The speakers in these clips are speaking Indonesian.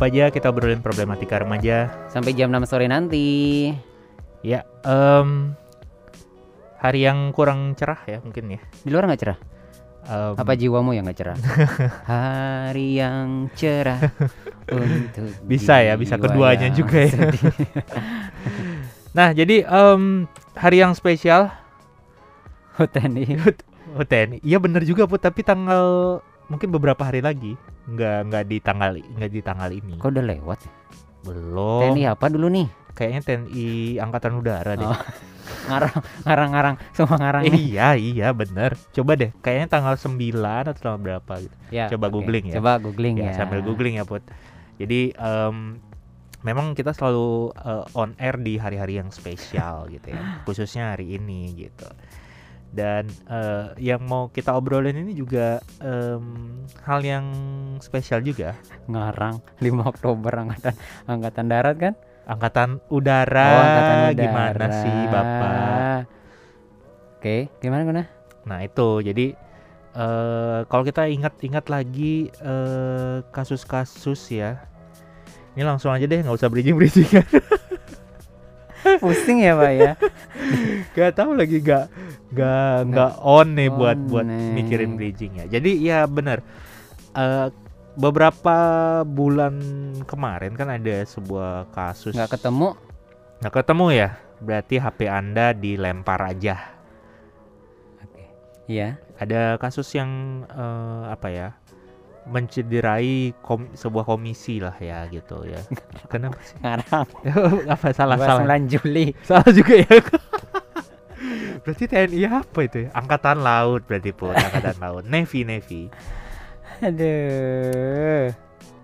Anggap aja kita obrolin problematika remaja. Sampai jam 6 sore nanti. Ya, em, hari yang kurang cerah ya mungkin ya. Di luar nggak cerah? Em, Apa jiwamu yang nggak cerah? Hari yang cerah untuk Bisa ya, bisa keduanya juga ya. Nah, jadi em, hari yang spesial Hutan ini. Oh TNI, iya bener juga put. Tapi tanggal mungkin beberapa hari lagi, nggak nggak di tanggal nggak di tanggal ini. Kok udah lewat? Belum. TNI apa dulu nih? Kayaknya TNI Angkatan Udara deh. Oh, Ngarang, ngarang, ngarang, semua ngarang. Eh, iya iya bener. Coba deh, kayaknya tanggal 9 atau tanggal berapa gitu. Ya, coba oke. googling ya. Coba googling Ya, ya. sambil googling ya put. Jadi em, memang kita selalu eh, on air di hari-hari yang spesial gitu ya, khususnya hari ini gitu. Dan eh, yang mau kita obrolin ini juga em, hal yang spesial juga. Ngarang 5 Oktober angkatan angkatan darat kan? Angkatan Udara, oh, angkatan udara. gimana sih Bapak? Oke, gimana gimana? Nah itu jadi eh kalau kita ingat-ingat lagi eh, kasus-kasus ya, ini langsung aja deh nggak usah bridging-bridging. Pusing ya, Pak ya. Gak tahu lagi gak gak nggak on nih buat on buat nih. mikirin bridging ya. Jadi ya benar. Eh beberapa bulan kemarin kan ada sebuah kasus Nggak ketemu. nggak ketemu ya. Berarti HP Anda dilempar aja. Oke. Iya. ada kasus yang eh, apa ya mencederai kom- sebuah komisi lah ya gitu ya kenapa sih Ngarang. apa salah salah 29 Juli. salah juga ya berarti TNI apa itu ya? angkatan laut berarti pun angkatan laut navy navy Aduh.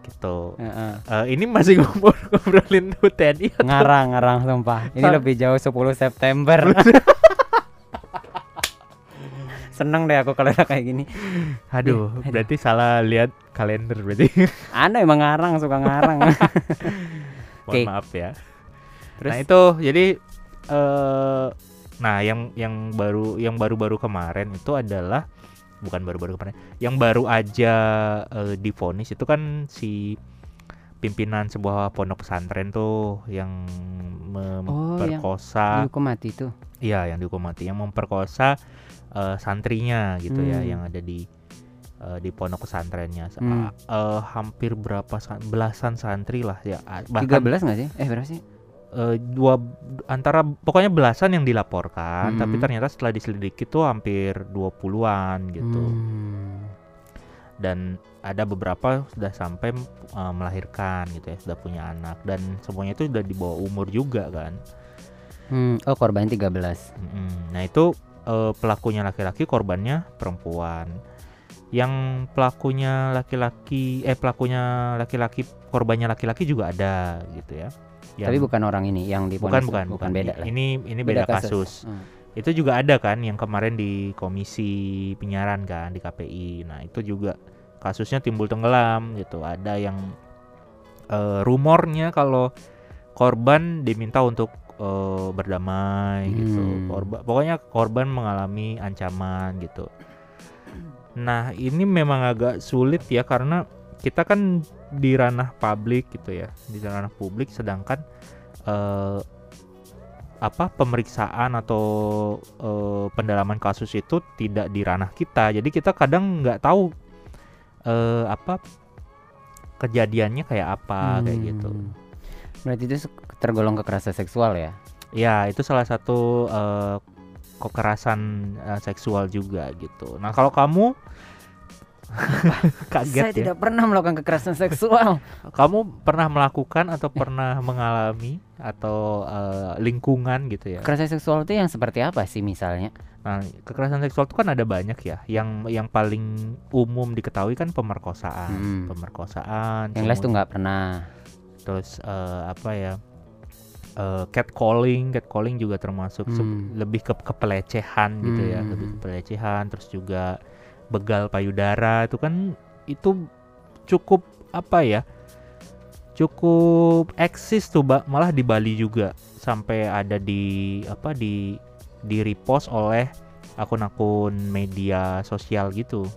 gitu Heeh. Eh, ini masih ngobrol ngobrolin TNI atau- Ngarang, ngarang sumpah. Ini Sa- lebih jauh 10 September. Seneng deh aku kalau kayak gini. aduh berarti salah lihat kalender berarti Anda emang ngarang, suka ngarang. mohon Oke. maaf ya Terus Nah itu jadi eh nah yang yang baru yang baru-baru kemarin itu adalah bukan baru-baru kemarin, yang baru aja eh, divonis itu kan si pimpinan sebuah pondok pesantren tuh yang Oh, yang memperkosa, dihukum mati tuh. Iya yang dihukum mati, yang memperkosa eh, santrinya gitu ya, Hmm. yang ada di eh, di pondok pesantrennya, Sa- Hmm. eh, hampir berapa san- belasan santri lah ya, ah, 13 bahkan nggak sih? Eh berapa sih? eh, dua antara pokoknya belasan yang dilaporkan tapi Hmm. ternyata setelah diselidiki tuh hampir 20-an gitu Hmm. dan ada beberapa sudah sampai eh, melahirkan gitu ya sudah punya anak dan semuanya itu sudah di bawah umur juga kan Hmm, Oh korban 13 Mm-mm. nah itu eh, pelakunya laki-laki korbannya perempuan. Yang pelakunya laki-laki eh pelakunya laki-laki korbannya laki-laki juga ada gitu ya. Yang- Tapi bukan orang ini yang di bukan bukan bukan beda lah. ini ini beda, kasus, Hmm. itu juga ada kan yang kemarin di komisi penyiaran kan di KPI nah itu juga kasusnya timbul tenggelam gitu. Ada yang eh, rumornya kalau korban diminta untuk eh, berdamai gitu Hmm. korban pokoknya korban mengalami ancaman gitu nah ini memang agak sulit ya karena kita kan di ranah publik gitu ya di ranah publik sedangkan eh, apa pemeriksaan atau eh, pendalaman kasus itu tidak di ranah kita jadi kita kadang nggak tahu eh, apa kejadiannya kayak apa kayak gitu Hmm. Berarti itu tergolong kekerasan seksual ya? ya itu salah satu eh, kekerasan eh, seksual juga gitu nah kalau kamu kaget Saya ya tidak pernah melakukan kekerasan seksual. kamu pernah melakukan atau pernah mengalami atau eh, lingkungan gitu ya Kekerasan seksual itu yang seperti apa sih misalnya? Nah, kekerasan seksual itu kan ada banyak ya. Yang yang paling umum diketahui kan pemerkosaan, Hmm. pemerkosaan. Yang les tuh nggak pernah. Terus eh, apa ya? Eh, catcalling, catcalling juga termasuk Hmm. lebih ke kepelecehan gitu ya, Hmm. lebih ke pelecehan. Terus juga begal payudara itu kan itu cukup apa ya? Cukup eksis tuh, Mbak. Malah di Bali juga sampai ada di apa di di repost oleh akun-akun media sosial gitu.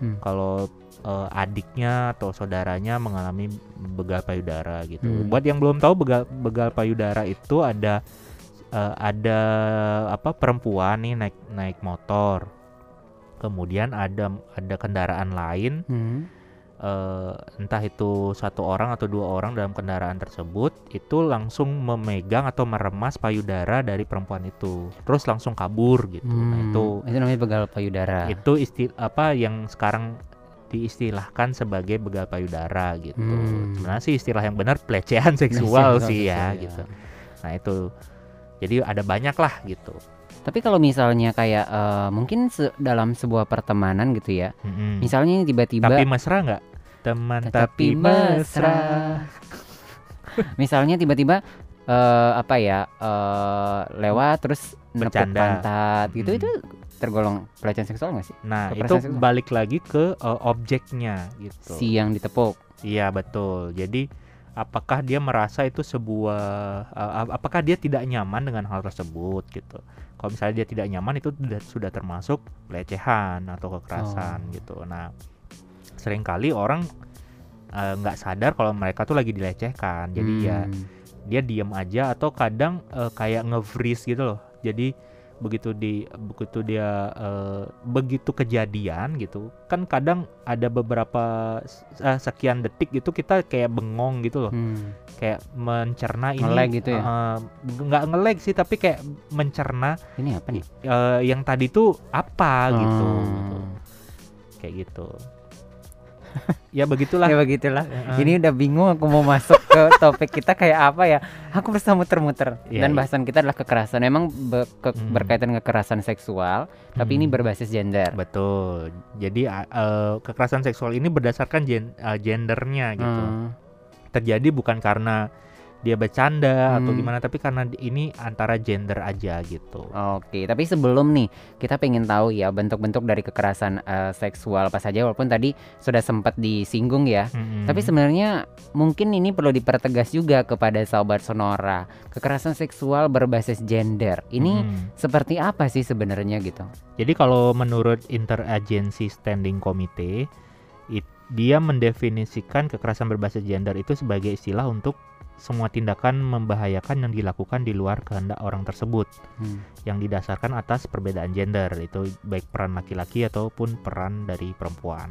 Hmm. Kalau eh, adiknya atau saudaranya mengalami begal payudara gitu. Hmm. Buat yang belum tahu begal begal payudara itu ada eh, ada apa perempuan nih naik naik motor. Kemudian ada ada kendaraan lain Hmm. eh, entah itu satu orang atau dua orang dalam kendaraan tersebut itu langsung memegang atau meremas payudara dari perempuan itu terus langsung kabur gitu nah Hmm, itu itu namanya begal payudara. itu isti apa yang sekarang diistilahkan sebagai begal payudara gitu Hmm. sebenarnya sih istilah yang benar pelecehan seksual Pelecehan sih ya seksual, gitu nah itu jadi ada banyak lah gitu Tapi kalau misalnya kayak eh, mungkin se- dalam sebuah pertemanan gitu ya, Mm-mm. misalnya tiba-tiba Hmm. tapi mesra nggak teman tapi mesra misalnya tiba-tiba eh, apa ya eh, lewat terus Bercanda. pantat gitu Mm. itu tergolong pelecehan seksual nggak sih? Nah, itu seksual. balik lagi ke uh, objeknya gitu. Si yang ditepuk. Iya, betul. Jadi apakah dia merasa itu sebuah uh, ap- apakah dia tidak nyaman dengan hal tersebut gitu. Kalau misalnya dia tidak nyaman itu sudah sudah termasuk pelecehan atau kekerasan Oh. gitu. Nah, sering kali orang uh, nggak sadar kalau mereka tuh lagi dilecehkan. Jadi ya Hmm. dia diam aja atau kadang eh, kayak nge-freeze gitu loh. Jadi begitu di begitu dia eh, begitu kejadian gitu kan kadang ada beberapa eh, sekian detik gitu kita kayak bengong gitu loh Hmm. kayak mencerna ini Nge-lag gitu ya? eh, nggak ngelag sih tapi kayak mencerna Ini apa nih? eh, yang tadi tuh apa gitu, Hmm. gitu. kayak gitu ya begitulah Ya begitulah. Heeh. Ini udah bingung aku mau masuk ke topik kita kayak apa ya. Aku berusaha muter-muter. Iya, Dan iya. bahasan kita adalah kekerasan. Memang be- ke- Hmm. berkaitan kekerasan seksual, tapi ini Hmm. berbasis gender. Betul. Jadi eh, kekerasan seksual ini berdasarkan gen- eh, gendernya gitu. Hmm. Terjadi bukan karena dia bercanda atau Hmm. gimana, tapi karena ini antara gender aja gitu. Oke, tapi sebelum nih kita pengen tahu ya bentuk-bentuk dari kekerasan eh, seksual apa saja walaupun tadi sudah sempat disinggung ya. Mm-mm. Tapi sebenarnya mungkin ini perlu dipertegas juga kepada sahabat Sonora. Kekerasan seksual berbasis gender. Ini Mm. seperti apa sih sebenarnya gitu? Jadi kalau menurut Interagency Standing Committee, it- dia mendefinisikan kekerasan berbasis gender itu sebagai istilah untuk semua tindakan membahayakan yang dilakukan di luar kehendak orang tersebut. Hmm. yang didasarkan atas perbedaan gender itu baik peran laki-laki ataupun peran dari perempuan.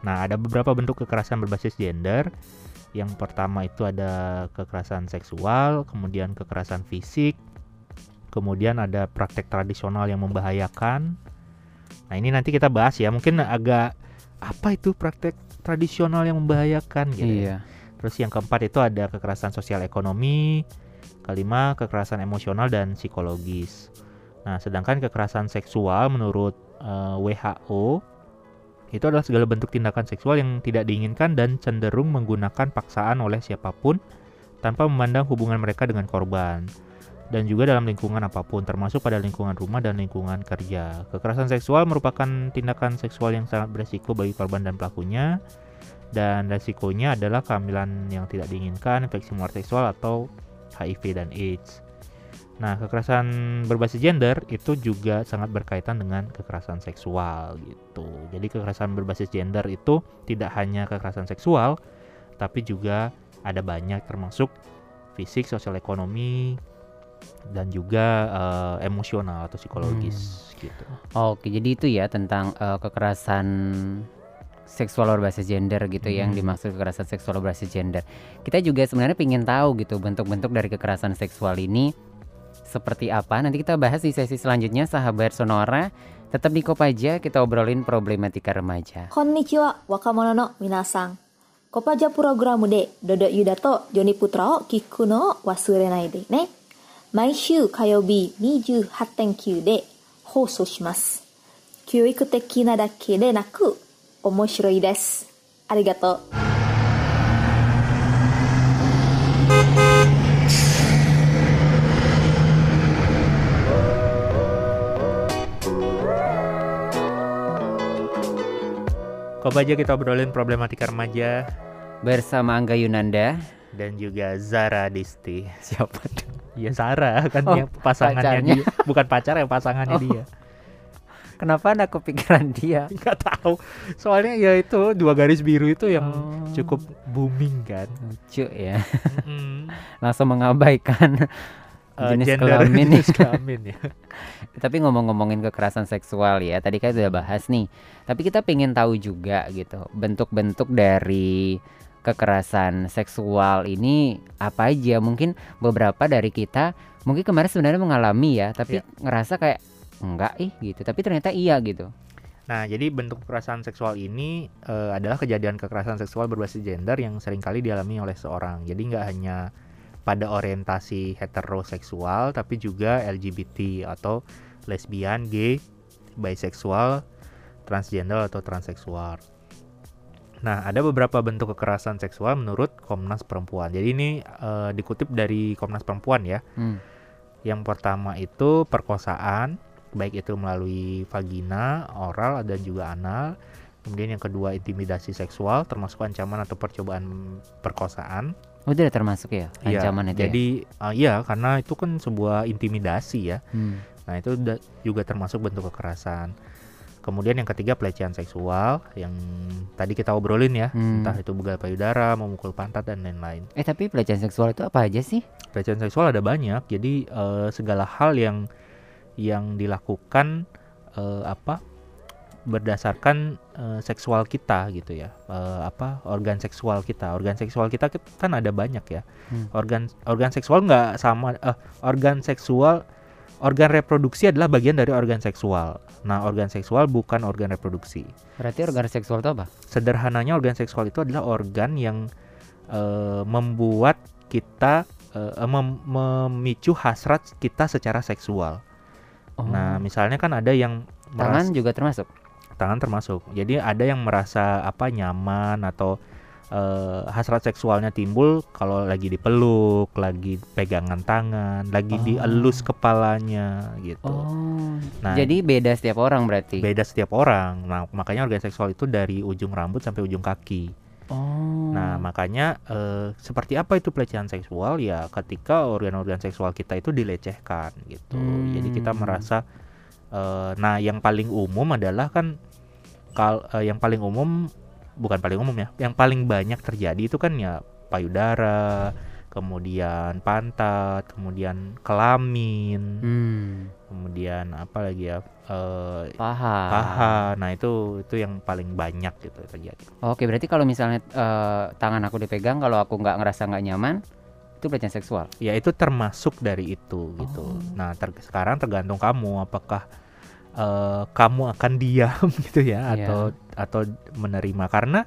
Nah, ada beberapa bentuk kekerasan berbasis gender. Yang pertama itu ada kekerasan seksual, kemudian kekerasan fisik, kemudian ada praktek tradisional yang membahayakan. Nah, ini nanti kita bahas ya. Mungkin agak apa itu praktek tradisional yang membahayakan gitu. ya. Terus yang keempat itu ada kekerasan sosial ekonomi, kelima kekerasan emosional dan psikologis. Nah, sedangkan kekerasan seksual menurut eh, WHO itu adalah segala bentuk tindakan seksual yang tidak diinginkan dan cenderung menggunakan paksaan oleh siapa pun tanpa memandang hubungan mereka dengan korban. Dan juga dalam lingkungan apa pun, termasuk pada lingkungan rumah dan lingkungan kerja. Kekerasan seksual merupakan tindakan seksual yang sangat beresiko bagi korban dan pelakunya, dan resikonya adalah kehamilan yang tidak diinginkan, infeksi menular seksual atau HIV dan AIDS. Nah, kekerasan berbasis gender itu juga sangat berkaitan dengan kekerasan seksual gitu. Jadi kekerasan berbasis gender itu tidak hanya kekerasan seksual, tapi juga ada banyak termasuk fisik, sosial ekonomi dan juga eh, emosional atau psikologis gitu. Oke, jadi itu ya tentang eh, kekerasan seksual berbasis gender gitu yang Hmm. dimaksud kekerasan seksual berbasis gender. Kita juga sebenarnya ingin tahu gitu bentuk-bentuk dari kekerasan seksual ini seperti apa. Nanti kita bahas di sesi selanjutnya sahabat Sonora. Tetap di Kopaja kita obrolin problematika remaja. こんにちは、若者の皆さん。コパジャプログラムでドドユダとジョニプトラを聞くのを忘れないでね。毎週火曜日28.9で放送します。教育的なだけでなく 面白いです。ありがとう。 Kok aja kita obrolin problematika remaja Bersama Angga Yunanda. dan juga Zara Disti. Siapa? Ya Sarah kan Oh, yang pasangannya pacarnya. dia, bukan pacar yang pasangannya Oh. dia. Kenapa anak kepikiran dia? nggak tahu soalnya ya itu dua garis biru itu yang Oh. cukup booming kan Lucu ya. Mm-mm. Langsung mengabaikan Eh, jenis gender kelamin jenis kelamin ya Tapi ngomong-ngomongin kekerasan seksual ya, tadi kan udah bahas nih. Tapi kita pengen tahu juga gitu, bentuk-bentuk dari kekerasan seksual ini apa aja? Mungkin beberapa dari kita mungkin kemarin sebenarnya mengalami ya, tapi Iya. ngerasa kayak enggak ih gitu. Tapi ternyata iya gitu. Nah, jadi bentuk kekerasan seksual ini eh, adalah kejadian kekerasan seksual berbasis gender yang sering kali dialami oleh seorang. Jadi nggak hanya pada orientasi heteroseksual, tapi juga LGBT atau lesbian, gay, bisexual, transgender atau transseksual. Nah, ada beberapa bentuk kekerasan seksual menurut Komnas Perempuan. Jadi ini eh, dikutip dari Komnas Perempuan ya. Hmm. Yang pertama itu perkosaan, baik itu melalui vagina, oral, dan juga anal. Kemudian yang kedua intimidasi seksual, termasuk ancaman atau percobaan perkosaan. Oh, Udah termasuk ya Iya, ancaman itu. ya? Jadi eh, iya karena itu kan sebuah intimidasi ya. Hmm. Nah itu juga termasuk bentuk kekerasan. Kemudian yang ketiga pelecehan seksual yang tadi kita obrolin ya, Hmm. entah itu begal payudara, memukul pantat dan lain-lain. Eh tapi pelecehan seksual itu apa aja sih? pelecehan seksual ada banyak jadi eh, segala hal yang yang dilakukan eh, apa berdasarkan eh, seksual kita gitu ya Eh, apa organ seksual kita organ seksual kita kan ada banyak ya Hmm. organ organ seksual nggak sama eh, organ seksual organ reproduksi adalah bagian dari organ seksual nah organ seksual bukan organ reproduksi Berarti organ seksual itu apa? sederhananya organ seksual itu adalah organ yang eh, membuat kita eh, mem- memicu hasrat kita secara seksual. Oh, Nah, misalnya kan ada yang tangan merasa- juga termasuk. tangan termasuk. Jadi ada yang merasa apa nyaman atau eh, hasrat seksualnya timbul kalau lagi dipeluk, lagi pegangan tangan, lagi Oh. dielus kepalanya gitu. Oh. Nah, Jadi beda setiap orang berarti. beda setiap orang. Nah, makanya organ seksual itu dari ujung rambut sampai ujung kaki. Oh. Nah, makanya eh, seperti apa itu pelecehan seksual ya ketika organ-organ seksual kita itu dilecehkan gitu. Jadi kita Hmm. merasa eh, nah yang paling umum adalah kan kal eh, yang paling umum bukan paling umum ya, yang paling banyak terjadi itu kan ya payudara, kemudian pantat, kemudian kelamin, Hmm. kemudian apa lagi ya? eh, Paha. paha. Nah, itu itu yang paling banyak gitu terjadi. Oke, berarti kalau misalnya eh, tangan aku dipegang, kalau aku nggak ngerasa nggak nyaman, itu pelecehan seksual. ya itu termasuk dari itu gitu. Oh. Nah ter- sekarang tergantung kamu apakah eh, kamu akan diam gitu ya Iya. atau atau menerima karena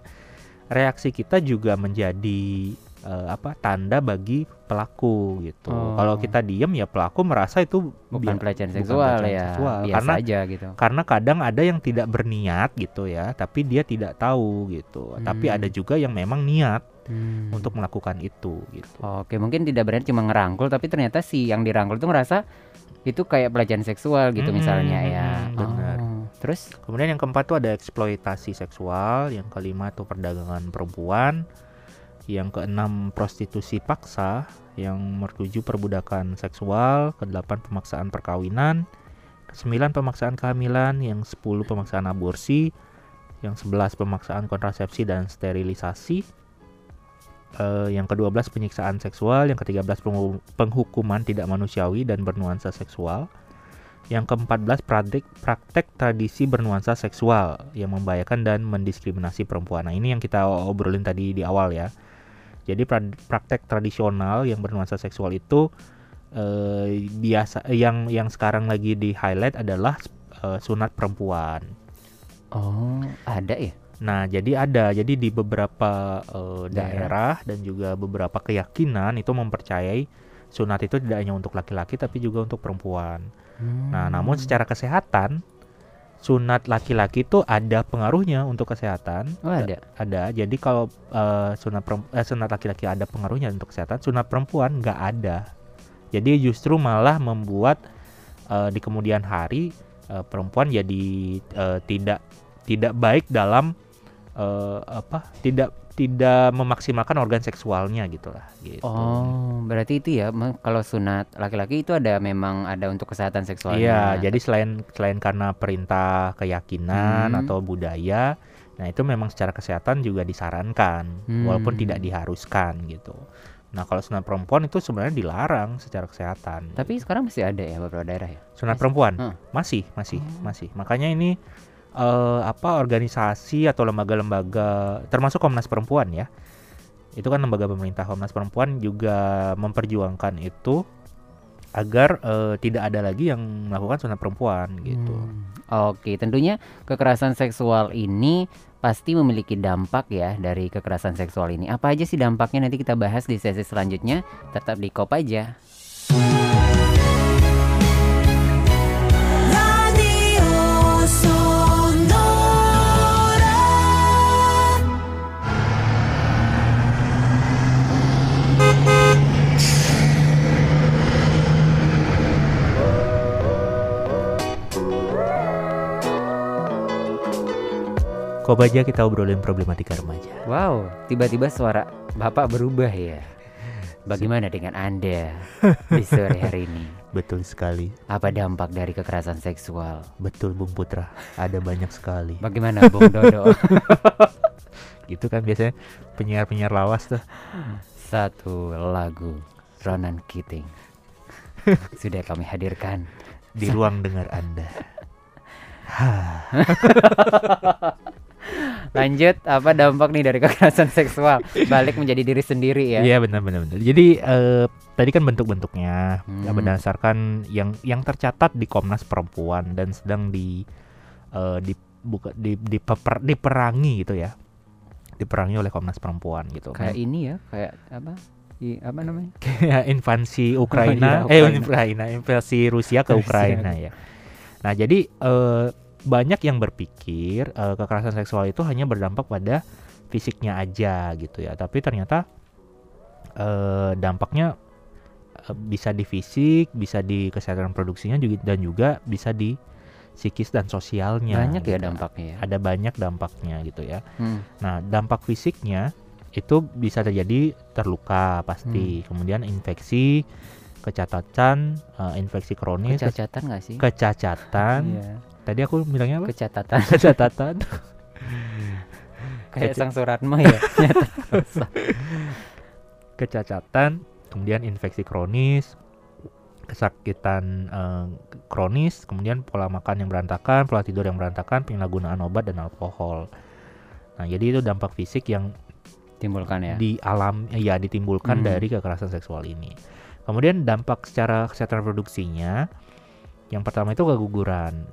reaksi kita juga menjadi eh, apa tanda bagi pelaku gitu. Oh. Kalau kita diam ya pelaku merasa itu Bukan pelecehan bukan seksual pelecehan ya. seksual. Biasa Karena aja gitu. karena kadang ada yang tidak berniat gitu ya, tapi dia tidak tahu gitu. Tapi Hmm. ada juga yang memang niat Hmm. untuk melakukan itu gitu. Oke, mungkin tidak berarti cuma ngerangkul, tapi ternyata si yang dirangkul itu ngerasa itu kayak pelecehan seksual gitu Hmm, misalnya ya. hmm, benar. Oh, Terus? Kemudian yang keempat tuh ada eksploitasi seksual, yang kelima tuh perdagangan perempuan, yang keenam prostitusi paksa, yang mertuju perbudakan seksual, kedelapan pemaksaan perkawinan, kesembilan pemaksaan kehamilan, yang sepuluh pemaksaan aborsi, yang sebelas pemaksaan kontrasepsi dan sterilisasi, eh, yang ke-12 penyiksaan seksual, yang ke-13 penghu- penghukuman tidak manusiawi dan bernuansa seksual, yang ke-14 praktek, praktek tradisi bernuansa seksual yang membahayakan dan mendiskriminasi perempuan. Nah, ini yang kita obrolin tadi di awal ya. Jadi pra- praktek tradisional yang bernuansa seksual itu eh, biasa yang yang sekarang lagi di highlight adalah eh, sunat perempuan. Oh, ada ya? Nah, jadi ada. Jadi di beberapa eh, daerah dan juga beberapa keyakinan itu mempercayai sunat itu tidak hanya untuk laki-laki tapi juga untuk perempuan. Nah, namun Hmm. secara kesehatan sunat laki-laki itu ada pengaruhnya untuk kesehatan. Oh, ada. Ada. Jadi kalau eh, sunat eh, sunat laki-laki ada pengaruhnya untuk kesehatan, sunat perempuan nggak ada. Jadi justru malah membuat eh, di kemudian hari eh, perempuan jadi eh, tidak tidak baik dalam eh, apa tidak tidak memaksimalkan organ seksualnya gitu lah gitu. Oh, berarti itu ya kalau sunat laki-laki itu ada memang ada untuk kesehatan seksualnya. Iya, jadi selain selain karena perintah keyakinan Hmm. atau budaya, nah itu memang secara kesehatan juga disarankan, walaupun Hmm. tidak diharuskan gitu. Nah kalau sunat perempuan itu sebenarnya dilarang secara kesehatan. Tapi sekarang masih ada ya beberapa daerah ya. sunat masih- perempuan Hah. masih masih Oh. masih. Makanya ini eh, apa organisasi atau lembaga-lembaga termasuk Komnas Perempuan ya. Itu kan lembaga pemerintah Komnas Perempuan juga memperjuangkan itu agar eh, tidak ada lagi yang melakukan sunat perempuan gitu. Hmm. Oke, tentunya kekerasan seksual ini pasti memiliki dampak ya dari kekerasan seksual ini. Apa aja sih dampaknya nanti kita bahas di sesi selanjutnya. Tetap di Kop aja. Kok aja kita obrolin problematika remaja. Wow, tiba-tiba suara Bapak berubah ya. Bagaimana dengan Anda di sore hari ini? Betul sekali. Apa dampak dari kekerasan seksual? Betul Bung Putra. Ada banyak sekali. Bagaimana Bung Dodo? Gitu kan biasanya penyiar-penyiar lawas tuh. Satu lagu Ronan Keating sudah kami hadirkan. di ruang dengar Anda. Lanjut, apa dampak nih dari kekerasan seksual? Balik menjadi diri sendiri ya. Iya benar benar benar. Jadi eh, tadi kan bentuk-bentuknya Hmm. ya, berdasarkan yang yang tercatat di Komnas Perempuan dan sedang di eh, di buka di dipeper- diperangi gitu ya. Diperangi oleh Komnas Perempuan gitu. Kayak ini ya, kayak apa? I, apa namanya? Kayak invasi Ukraina, Oh, iya, eh Ukraina. Ukraina, invasi Rusia ke Rusia. Ukraina ya. Nah, jadi eh, banyak yang berpikir eh, kekerasan seksual itu hanya berdampak pada fisiknya aja gitu ya, tapi ternyata eh, dampaknya eh, bisa di fisik, bisa di kesehatan reproduksinya juga dan juga bisa di psikis dan sosialnya. Banyak ya gitu. dampaknya ya. Ada banyak dampaknya gitu ya. Hmm. Nah, dampak fisiknya itu bisa terjadi terluka pasti, Hmm. kemudian infeksi, kecacatan, eh, infeksi kronis, ke- Kecacatan nggak sih? kecacatan. Tadi aku bilangnya apa? Kecatatan. Kecacatan. Kayak sang ya. kecacatan, kemudian infeksi kronis, kesakitan eh, kronis, kemudian pola makan yang berantakan, pola tidur yang berantakan, penyalahgunaan obat dan alkohol. Nah, jadi itu dampak fisik yang Timbulkan ya. di alam ya ditimbulkan Hmm. dari kekerasan seksual ini. Kemudian dampak secara kesehatan reproduksinya yang pertama itu keguguran.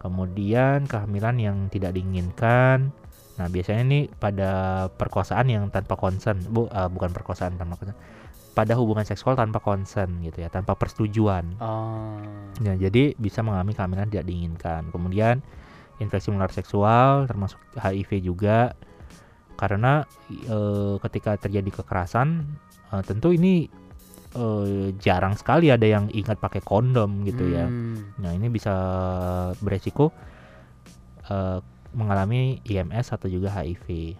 Kemudian kehamilan yang tidak diinginkan. Nah, biasanya ini pada perkosaan yang tanpa konsen, Bu, eh, bukan perkosaan tanpa konsen. Pada hubungan seksual tanpa konsen gitu ya, tanpa persetujuan. Oh. Ya, jadi bisa mengalami kehamilan tidak diinginkan. Kemudian infeksi menular seksual termasuk HIV juga karena eh, ketika terjadi kekerasan eh, tentu ini eh, jarang sekali ada yang ingat pakai kondom gitu ya. Hmm. Nah, ini bisa beresiko eh, mengalami IMS atau juga HIV.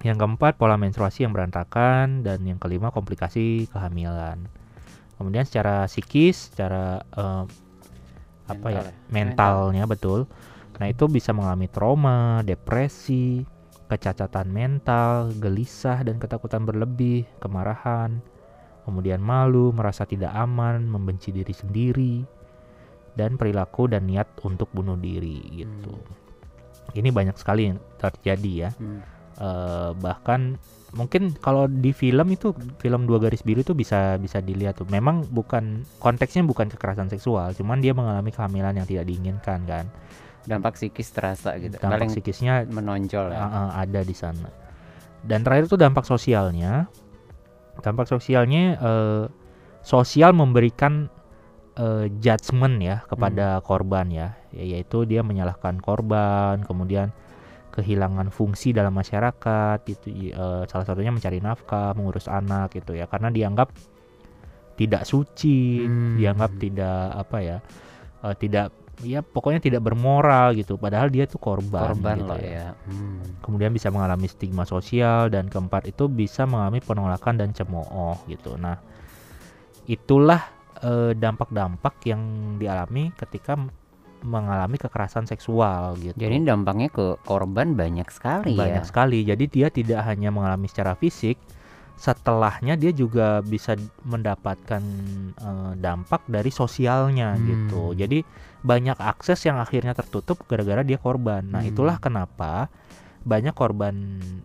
Yang keempat, pola menstruasi yang berantakan dan yang kelima komplikasi kehamilan. Kemudian secara psikis, secara eh, apa ya? Mental ya? mentalnya betul. Nah, itu bisa mengalami trauma, depresi, kecacatan mental, gelisah dan ketakutan berlebih, kemarahan, kemudian malu, merasa tidak aman, membenci diri sendiri, dan perilaku dan niat untuk bunuh diri gitu. Ini banyak sekali yang terjadi ya. Hmm. Eh, bahkan mungkin kalau di film itu film dua garis biru itu bisa bisa dilihat tuh. Memang bukan konteksnya bukan kekerasan seksual, cuman dia mengalami kehamilan yang tidak diinginkan kan. Dampak psikis terasa gitu. Dampak Paling psikisnya menonjol ya. uh, uh, ada di sana. Dan terakhir itu dampak sosialnya. Dampak sosialnya eh, sosial memberikan eh, judgement ya kepada korban ya, Ya- yaitu dia menyalahkan korban, kemudian kehilangan fungsi dalam masyarakat itu eh, salah satunya mencari nafkah, mengurus anak gitu ya, karena dianggap tidak suci, Hmm. dianggap tidak apa ya, eh, tidak ya pokoknya tidak bermoral gitu padahal dia tuh korban, korban gitu loh ya. ya. Hmm. kemudian bisa mengalami stigma sosial dan keempat itu bisa mengalami penolakan dan cemooh gitu nah itulah eh, dampak-dampak yang dialami ketika mengalami kekerasan seksual gitu Jadi dampaknya ke korban banyak sekali banyak ya. sekali jadi dia tidak hanya mengalami secara fisik setelahnya dia juga bisa mendapatkan eh, dampak dari sosialnya Hmm. gitu jadi banyak akses yang akhirnya tertutup gara-gara dia korban nah Hmm. itulah kenapa banyak korban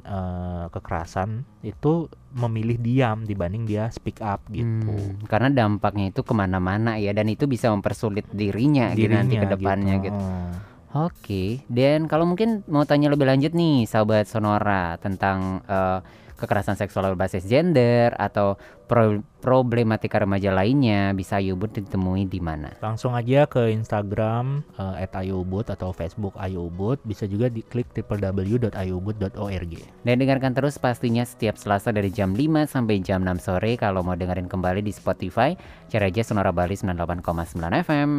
eh, kekerasan itu memilih diam dibanding dia speak up gitu Hmm, karena dampaknya itu ke mana-mana ya dan itu bisa mempersulit dirinya, gitu nanti ke Dirinya depannya gitu. Oh. Oke, dan kalau mungkin mau tanya lebih lanjut nih, sahabat Sonora tentang eh, kekerasan seksual berbasis gender atau pro- problematika remaja lainnya, bisa Yubut ditemui di mana? Langsung aja ke Instagram eh, @ayubud atau Facebook ayubud bisa juga diklik www.ayubud.org. Dan dengarkan terus pastinya setiap Selasa dari jam 5 sampai jam 6 sore kalau mau dengerin kembali di Spotify, cari aja Sonora Bali 98,9 FM.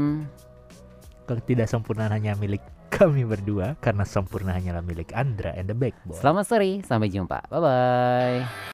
Ketidaksempurnaan hanya milik kami berdua karena sempurna hanyalah milik Andra and the Backbone. Selamat sore, sampai jumpa. Bye bye.